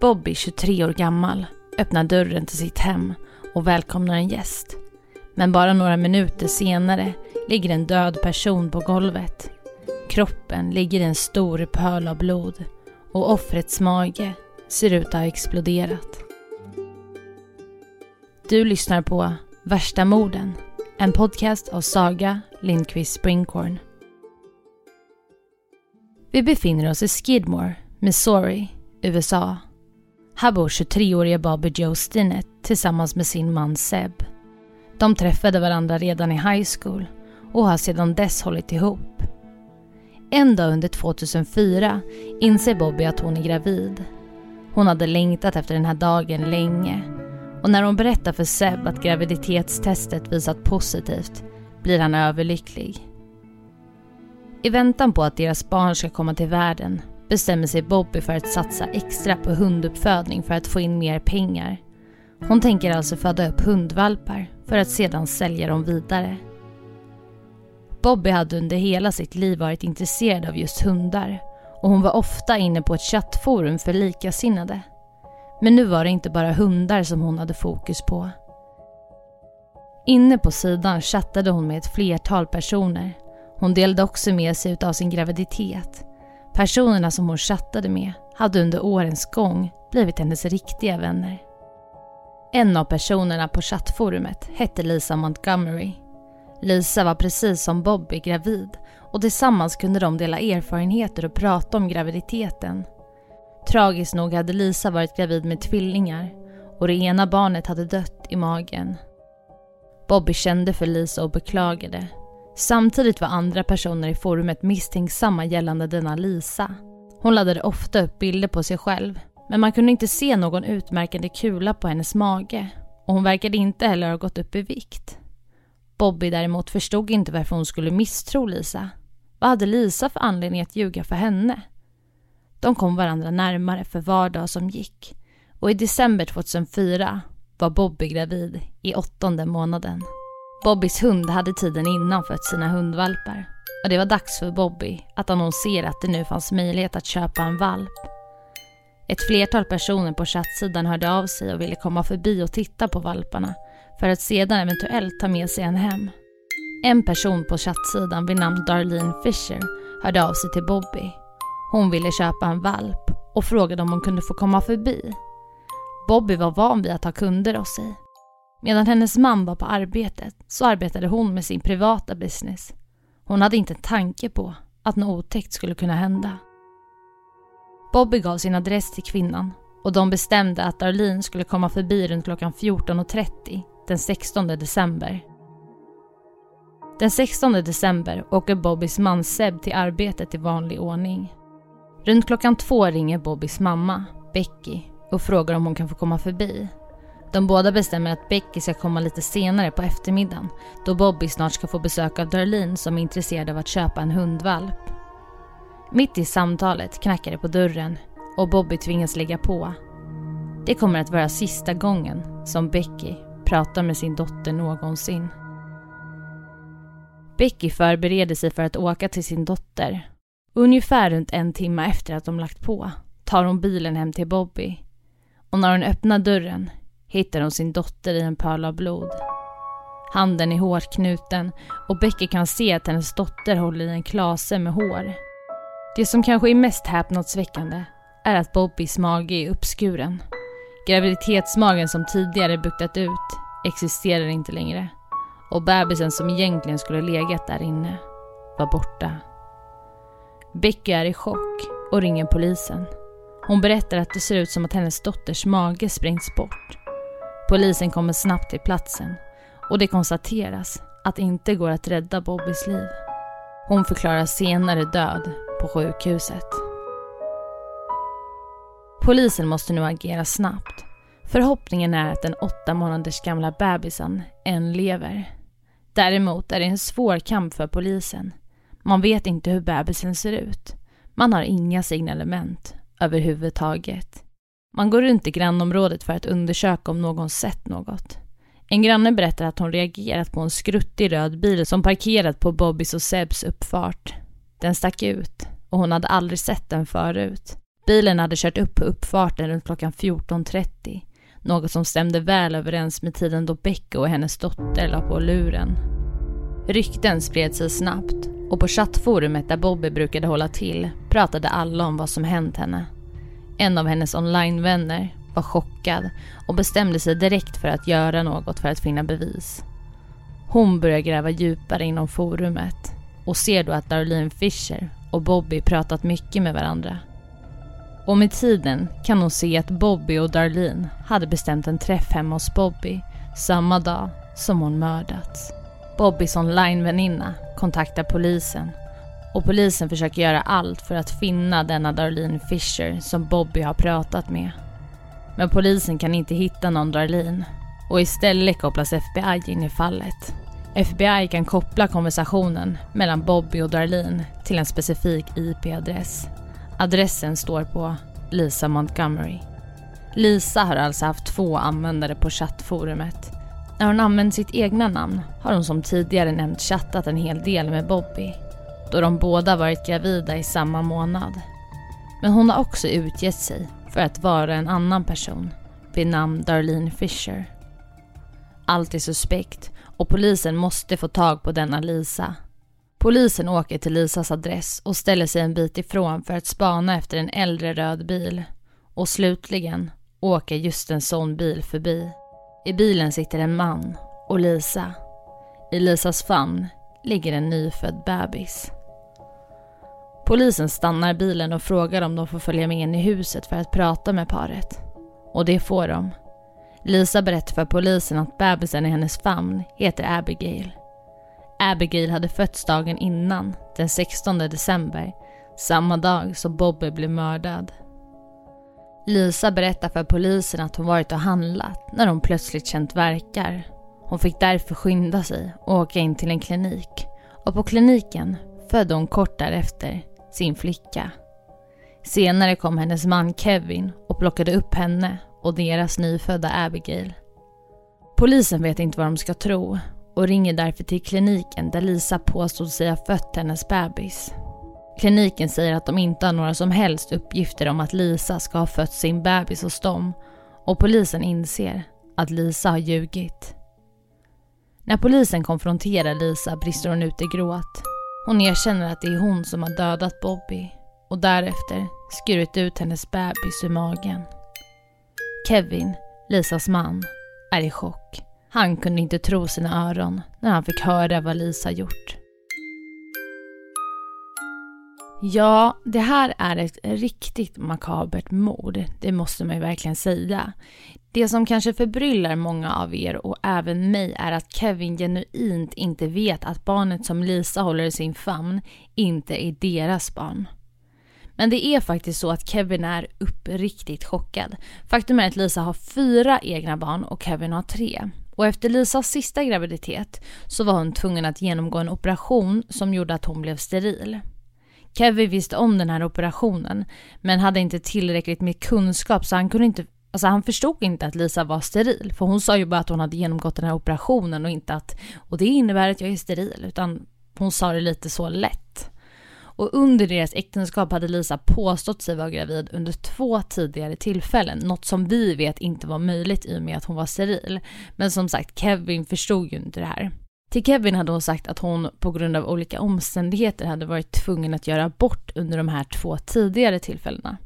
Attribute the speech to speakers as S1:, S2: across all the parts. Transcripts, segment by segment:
S1: Bobby, 23 år gammal, öppnar dörren till sitt hem och välkomnar en gäst. Men bara några minuter senare ligger en död person på golvet. Kroppen ligger i en stor pöl av blod och offrets mage ser ut att ha exploderat. Du lyssnar på Värsta morden, en podcast av Saga Lindqvist Springhorn. Vi befinner oss i Skidmore, Missouri, USA. Här bor 23-åriga Bobby Joe Stinnett tillsammans med sin man Seb. De träffade varandra redan i high school och har sedan dess hållit ihop. En dag under 2004 inser Bobby att hon är gravid. Hon hade längtat efter den här dagen länge och när hon berättar för Seb att graviditetstestet visat positivt blir han överlycklig. I väntan på att deras barn ska komma till världen bestämmer sig Bobby för att satsa extra på hunduppfödning för att få in mer pengar. Hon tänker alltså föda upp hundvalpar för att sedan sälja dem vidare. Bobby hade under hela sitt liv varit intresserad av just hundar och hon var ofta inne på ett chattforum för likasinnade. Men nu var det inte bara hundar som hon hade fokus på. Inne på sidan chattade hon med ett flertal personer. Hon delade också med sig av sin graviditet. Personerna som hon chattade med hade under årens gång blivit hennes riktiga vänner. En av personerna på chattforumet hette Lisa Montgomery. Lisa var precis som Bobby gravid och tillsammans kunde de dela erfarenheter och prata om graviditeten. Tragiskt nog hade Lisa varit gravid med tvillingar och det ena barnet hade dött i magen. Bobby kände för Lisa och beklagade. Samtidigt var andra personer i forumet misstänksamma gällande denna Lisa. Hon laddade ofta upp bilder på sig själv men man kunde inte se någon utmärkande kula på hennes mage och hon verkade inte heller ha gått upp i vikt. Bobby däremot förstod inte varför hon skulle misstro Lisa. Vad hade Lisa för anledning att ljuga för henne? De kom varandra närmare för var dag som gick och i december 2004 var Bobby gravid i åttonde månaden. Bobbys hund hade tiden innan fött sina hundvalpar och det var dags för Bobby att annonsera att det nu fanns möjlighet att köpa en valp. Ett flertal personer på chattsidan hörde av sig och ville komma förbi och titta på valparna för att sedan eventuellt ta med sig en hem. En person på chattsidan vid namn Darlene Fisher hörde av sig till Bobby. Hon ville köpa en valp och frågade om hon kunde få komma förbi. Bobby var van vid att ha kunder hos sig. Medan hennes man var på arbetet så arbetade hon med sin privata business. Hon hade inte en tanke på att något otäckt skulle kunna hända. Bobby gav sin adress till kvinnan och de bestämde att Darlene skulle komma förbi runt klockan 14.30 den 16 december. Den 16 december åker Bobbys man Seb till arbetet i vanlig ordning. Runt klockan två ringer Bobbys mamma, Becky, och frågar om hon kan få komma förbi. De båda bestämmer att Becky ska komma lite senare på eftermiddagen då Bobby snart ska få besök av Darlene som är intresserad av att köpa en hundvalp. Mitt i samtalet knackar det på dörren och Bobby tvingas lägga på. Det kommer att vara sista gången som Becky pratar med sin dotter någonsin. Becky förbereder sig för att åka till sin dotter. Ungefär runt en timme efter att de lagt på tar hon bilen hem till Bobby. Och när hon öppnar dörren hittar hon sin dotter i en pöl av blod. Handen är hårt knuten och Becky kan se att hennes dotter håller i en klase med hår. Det som kanske är mest häpnadsväckande är att Bobbys mage är uppskuren. Graviditetsmagen som tidigare buktat ut existerar inte längre och bebisen som egentligen skulle legat där inne var borta. Becky är i chock och ringer polisen. Hon berättar att det ser ut som att hennes dotters mage sprängts bort. Polisen kommer snabbt till platsen och det konstateras att det inte går att rädda Bobbys liv. Hon förklaras senare död på sjukhuset. Polisen måste nu agera snabbt. Förhoppningen är att den åtta månaders gamla bebisen än lever. Däremot är det en svår kamp för polisen. Man vet inte hur bebisen ser ut. Man har inga signalement överhuvudtaget. Man går runt i grannområdet för att undersöka om någon sett något. En granne berättar att hon reagerat på en skruttig röd bil som parkerat på Bobbys och Sebs uppfart. Den stack ut och hon hade aldrig sett den förut. Bilen hade kört upp på uppfarten runt klockan 14.30. Något som stämde väl överens med tiden då Becka och hennes dotter la på luren. Rykten spred sig snabbt och på chattforumet där Bobby brukade hålla till pratade alla om vad som hänt henne. En av hennes onlinevänner var chockad och bestämde sig direkt för att göra något för att finna bevis. Hon börjar gräva djupare inom forumet och ser då att Darlene Fisher och Bobby pratat mycket med varandra. Och med tiden kan hon se att Bobby och Darlene hade bestämt en träff hemma hos Bobby samma dag som hon mördats. Bobbys onlineväninna kontaktar polisen och polisen försöker göra allt för att finna denna Darlene Fisher som Bobby har pratat med. Men polisen kan inte hitta någon Darlene och istället kopplas FBI in i fallet. FBI kan koppla konversationen mellan Bobby och Darlene till en specifik IP-adress. Adressen står på Lisa Montgomery. Lisa har alltså haft två användare på chattforumet. När hon använt sitt egna namn har hon som tidigare nämnt chattat en hel del med Bobby då de båda varit gravida i samma månad. Men hon har också utgett sig för att vara en annan person vid namn Darlene Fisher. Allt är suspekt och polisen måste få tag på denna Lisa. Polisen åker till Lisas adress och ställer sig en bit ifrån för att spana efter en äldre röd bil. Och slutligen åker just en sån bil förbi. I bilen sitter en man och Lisa. I Lisas famn ligger en nyfödd bebis. Polisen stannar bilen och frågar om de får följa med in i huset för att prata med paret. Och det får de. Lisa berättar för polisen att bebisen i hennes famn heter Abigail. Abigail hade fötts dagen innan, den 16 december, samma dag som Bobby blev mördad. Lisa berättar för polisen att hon varit och handlat när hon plötsligt känt verkar. Hon fick därför skynda sig och åka in till en klinik och på kliniken födde hon kort därefter sin flicka. Senare kom hennes man Kevin och plockade upp henne och deras nyfödda Abigail. Polisen vet inte vad de ska tro och ringer därför till kliniken där Lisa påstod sig ha fött hennes bebis. Kliniken säger att de inte har några som helst uppgifter om att Lisa ska ha fött sin bebis hos dem och polisen inser att Lisa har ljugit. När polisen konfronterar Lisa brister hon ut i gråt. Hon erkänner att det är hon som har dödat Bobby och därefter skurit ut hennes bebis ur magen. Kevin, Lisas man, är i chock. Han kunde inte tro sina öron när han fick höra vad Lisa gjort. Ja, det här är ett riktigt makabert mord, det måste man ju verkligen säga. Det som kanske förbryllar många av er och även mig är att Kevin genuint inte vet att barnet som Lisa håller i sin famn inte är deras barn. Men det är faktiskt så att Kevin är uppriktigt chockad. Faktum är att Lisa har fyra egna barn och Kevin har tre. Och efter Lisas sista graviditet så var hon tvungen att genomgå en operation som gjorde att hon blev steril. Kevin visste om den här operationen men hade inte tillräckligt med kunskap så han kunde inte Alltså han förstod inte att Lisa var steril, för hon sa ju bara att hon hade genomgått den här operationen och inte att, och det innebär att jag är steril, utan hon sa det lite så lätt. Och under deras äktenskap hade Lisa påstått sig vara gravid under två tidigare tillfällen, något som vi vet inte var möjligt i och med att hon var steril. Men som sagt, Kevin förstod ju inte det här. Till Kevin hade hon sagt att hon på grund av olika omständigheter hade varit tvungen att göra abort under de här två tidigare tillfällena.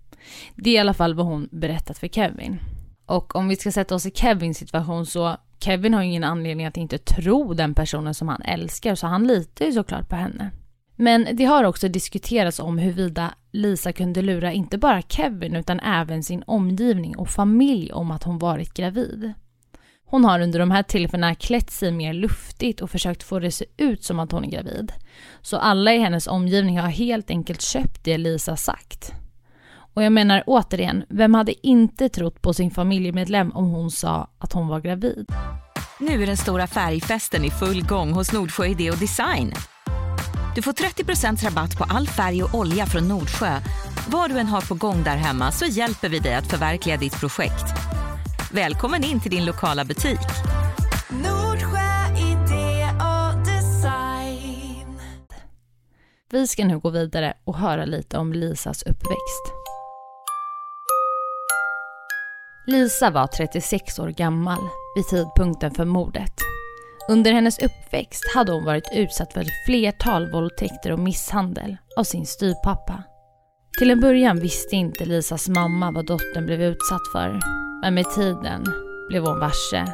S1: Det är i alla fall vad hon berättat för Kevin. Och om vi ska sätta oss i Kevins situation så Kevin har ju ingen anledning att inte tro den personen som han älskar så han litar ju såklart på henne. Men det har också diskuterats om huruvida Lisa kunde lura inte bara Kevin utan även sin omgivning och familj om att hon varit gravid. Hon har under de här tillfällena klätt sig mer luftigt och försökt få det att se ut som att hon är gravid. Så alla i hennes omgivning har helt enkelt köpt det Lisa sagt. Och jag menar återigen, vem hade inte trott på sin familjemedlem om hon sa att hon var gravid?
S2: Nu är den stora färgfesten i full gång hos Nordsjö Idé och Design. Du får 30% rabatt på all färg och olja från Nordsjö. Vad du än har på gång där hemma så hjälper vi dig att förverkliga ditt projekt. Välkommen in till din lokala butik.
S1: Nordsjö Idé och Design. Vi ska nu gå vidare och höra lite om Lisas uppväxt. Lisa var 36 år gammal vid tidpunkten för mordet. Under hennes uppväxt hade hon varit utsatt för ett flertal våldtäkter och misshandel av sin styrpappa. Till en början visste inte Lisas mamma vad dottern blev utsatt för, men med tiden blev hon varse.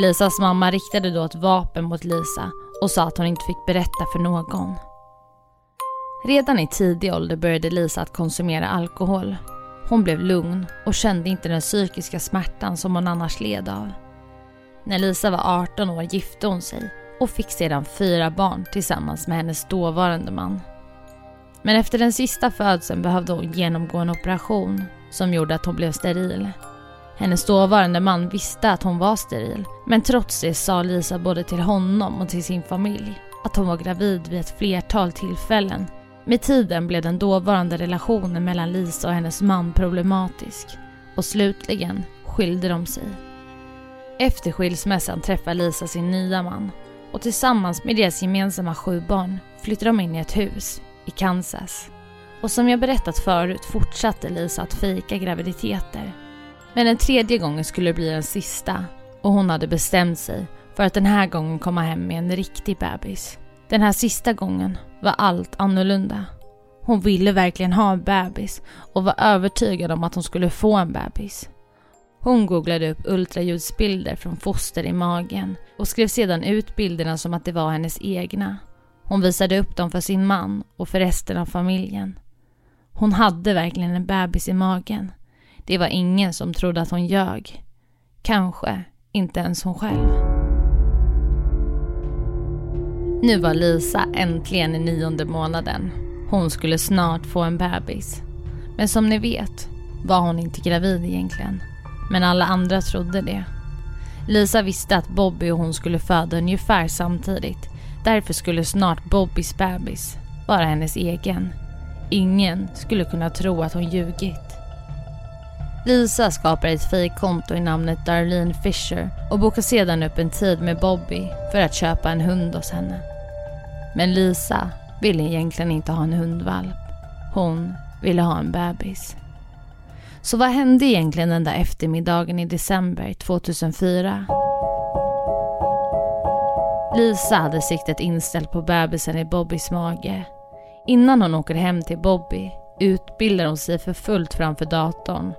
S1: Lisas mamma riktade då ett vapen mot Lisa och sa att hon inte fick berätta för någon. Redan i tidig ålder började Lisa att konsumera alkohol. Hon blev lugn och kände inte den psykiska smärtan som hon annars led av. När Lisa var 18 år gifte hon sig och fick sedan fyra barn tillsammans med hennes dåvarande man. Men efter den sista födseln behövde hon genomgå en operation som gjorde att hon blev steril. Hennes dåvarande man visste att hon var steril men trots det sa Lisa både till honom och till sin familj att hon var gravid vid ett flertal tillfällen. Med tiden blev den dåvarande relationen mellan Lisa och hennes man problematisk och slutligen skilde de sig. Efter skilsmässan träffar Lisa sin nya man och tillsammans med deras gemensamma sju barn flyttar de in i ett hus i Kansas. Och som jag berättat förut fortsatte Lisa att fejka graviditeter. Men den tredje gången skulle bli den sista och hon hade bestämt sig för att den här gången komma hem med en riktig bebis. Den här sista gången var allt annorlunda. Hon ville verkligen ha en bebis och var övertygad om att hon skulle få en bebis. Hon googlade upp ultraljudsbilder från foster i magen och skrev sedan ut bilderna som att det var hennes egna. Hon visade upp dem för sin man och för resten av familjen. Hon hade verkligen en bebis i magen. Det var ingen som trodde att hon ljög. Kanske inte ens hon själv. Nu var Lisa äntligen i nionde månaden. Hon skulle snart få en bebis. Men som ni vet var hon inte gravid egentligen. Men alla andra trodde det. Lisa visste att Bobby och hon skulle föda ungefär samtidigt. Därför skulle snart Bobbys bebis vara hennes egen. Ingen skulle kunna tro att hon ljugit. Lisa skapar ett fejkkonto i namnet Darlene Fisher och bokar sedan upp en tid med Bobby för att köpa en hund hos henne. Men Lisa ville egentligen inte ha en hundvalp. Hon ville ha en bebis. Så vad hände egentligen den där eftermiddagen i december 2004? Lisa hade siktet inställt på bebisen i Bobbys mage. Innan hon åker hem till Bobby utbildar hon sig för fullt framför datorn.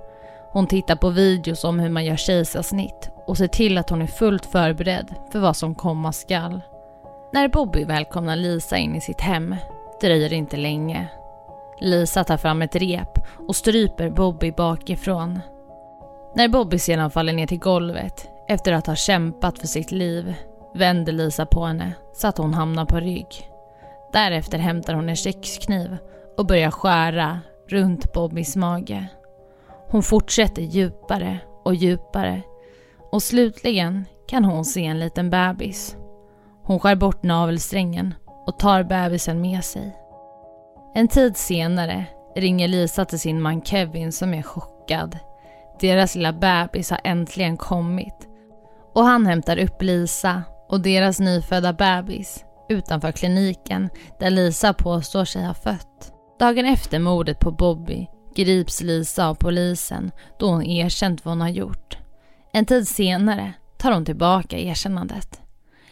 S1: Hon tittar på videos om hur man gör kejsarsnitt och ser till att hon är fullt förberedd för vad som komma skall. När Bobby välkomnar Lisa in i sitt hem dröjer det inte länge. Lisa tar fram ett rep och stryper Bobby bakifrån. När Bobby sedan faller ner till golvet efter att ha kämpat för sitt liv vänder Lisa på henne så att hon hamnar på rygg. Därefter hämtar hon en kökskniv och börjar skära runt Bobbys mage. Hon fortsätter djupare och djupare och slutligen kan hon se en liten bebis. Hon skär bort navelsträngen och tar bebisen med sig. En tid senare ringer Lisa till sin man Kevin som är chockad. Deras lilla bebis har äntligen kommit. Och han hämtar upp Lisa och deras nyfödda bebis utanför kliniken där Lisa påstår sig ha fött. Dagen efter mordet på Bobby grips Lisa av polisen då hon erkänt vad hon har gjort. En tid senare tar hon tillbaka erkännandet.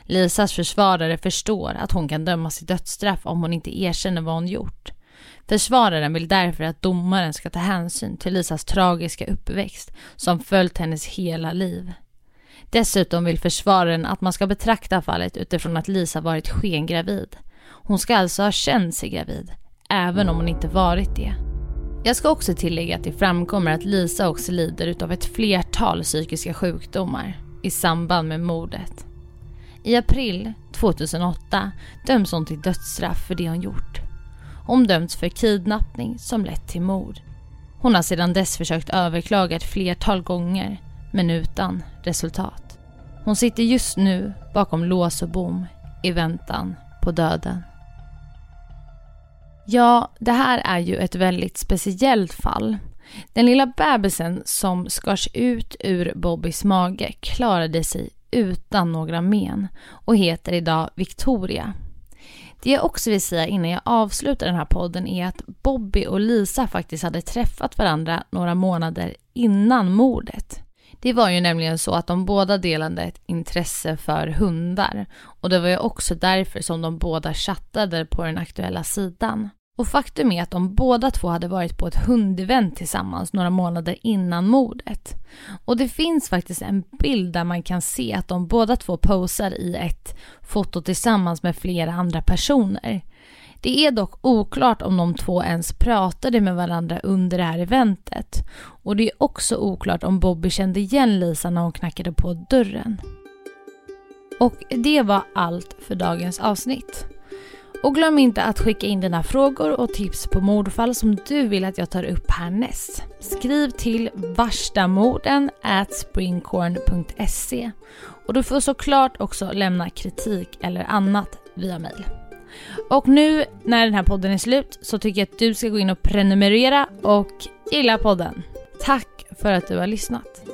S1: Lisas försvarare förstår att hon kan dömas till dödsstraff om hon inte erkänner vad hon gjort. Försvararen vill därför att domaren ska ta hänsyn till Lisas tragiska uppväxt som följt hennes hela liv. Dessutom vill försvararen att man ska betrakta fallet utifrån att Lisa varit skengravid. Hon ska alltså ha känt sig gravid, även om hon inte varit det. Jag ska också tillägga att det framkommer att Lisa också lider av ett flertal psykiska sjukdomar i samband med mordet. I april 2008 döms hon till dödsstraff för det hon gjort. Hon döms för kidnappning som lett till mord. Hon har sedan dess försökt överklaga ett flertal gånger, men utan resultat. Hon sitter just nu bakom lås och bom i väntan på döden. Ja, det här är ju ett väldigt speciellt fall. Den lilla bebisen som skars ut ur Bobbys mage klarade sig utan några men och heter idag Victoria. Det jag också vill säga innan jag avslutar den här podden är att Bobby och Lisa faktiskt hade träffat varandra några månader innan mordet. Det var ju nämligen så att de båda delade ett intresse för hundar och det var ju också därför som de båda chattade på den aktuella sidan. Och faktum är att de båda två hade varit på ett hundevent tillsammans några månader innan mordet. Och det finns faktiskt en bild där man kan se att de båda två posar i ett foto tillsammans med flera andra personer. Det är dock oklart om de två ens pratade med varandra under det här eventet. Och det är också oklart om Bobby kände igen Lisa när hon knackade på dörren. Och det var allt för dagens avsnitt. Och glöm inte att skicka in dina frågor och tips på mordfall som du vill att jag tar upp härnäst. Skriv till varstamorden springcorn.se och du får såklart också lämna kritik eller annat via mail. Och nu när den här podden är slut så tycker jag att du ska gå in och prenumerera och gilla podden. Tack för att du har lyssnat.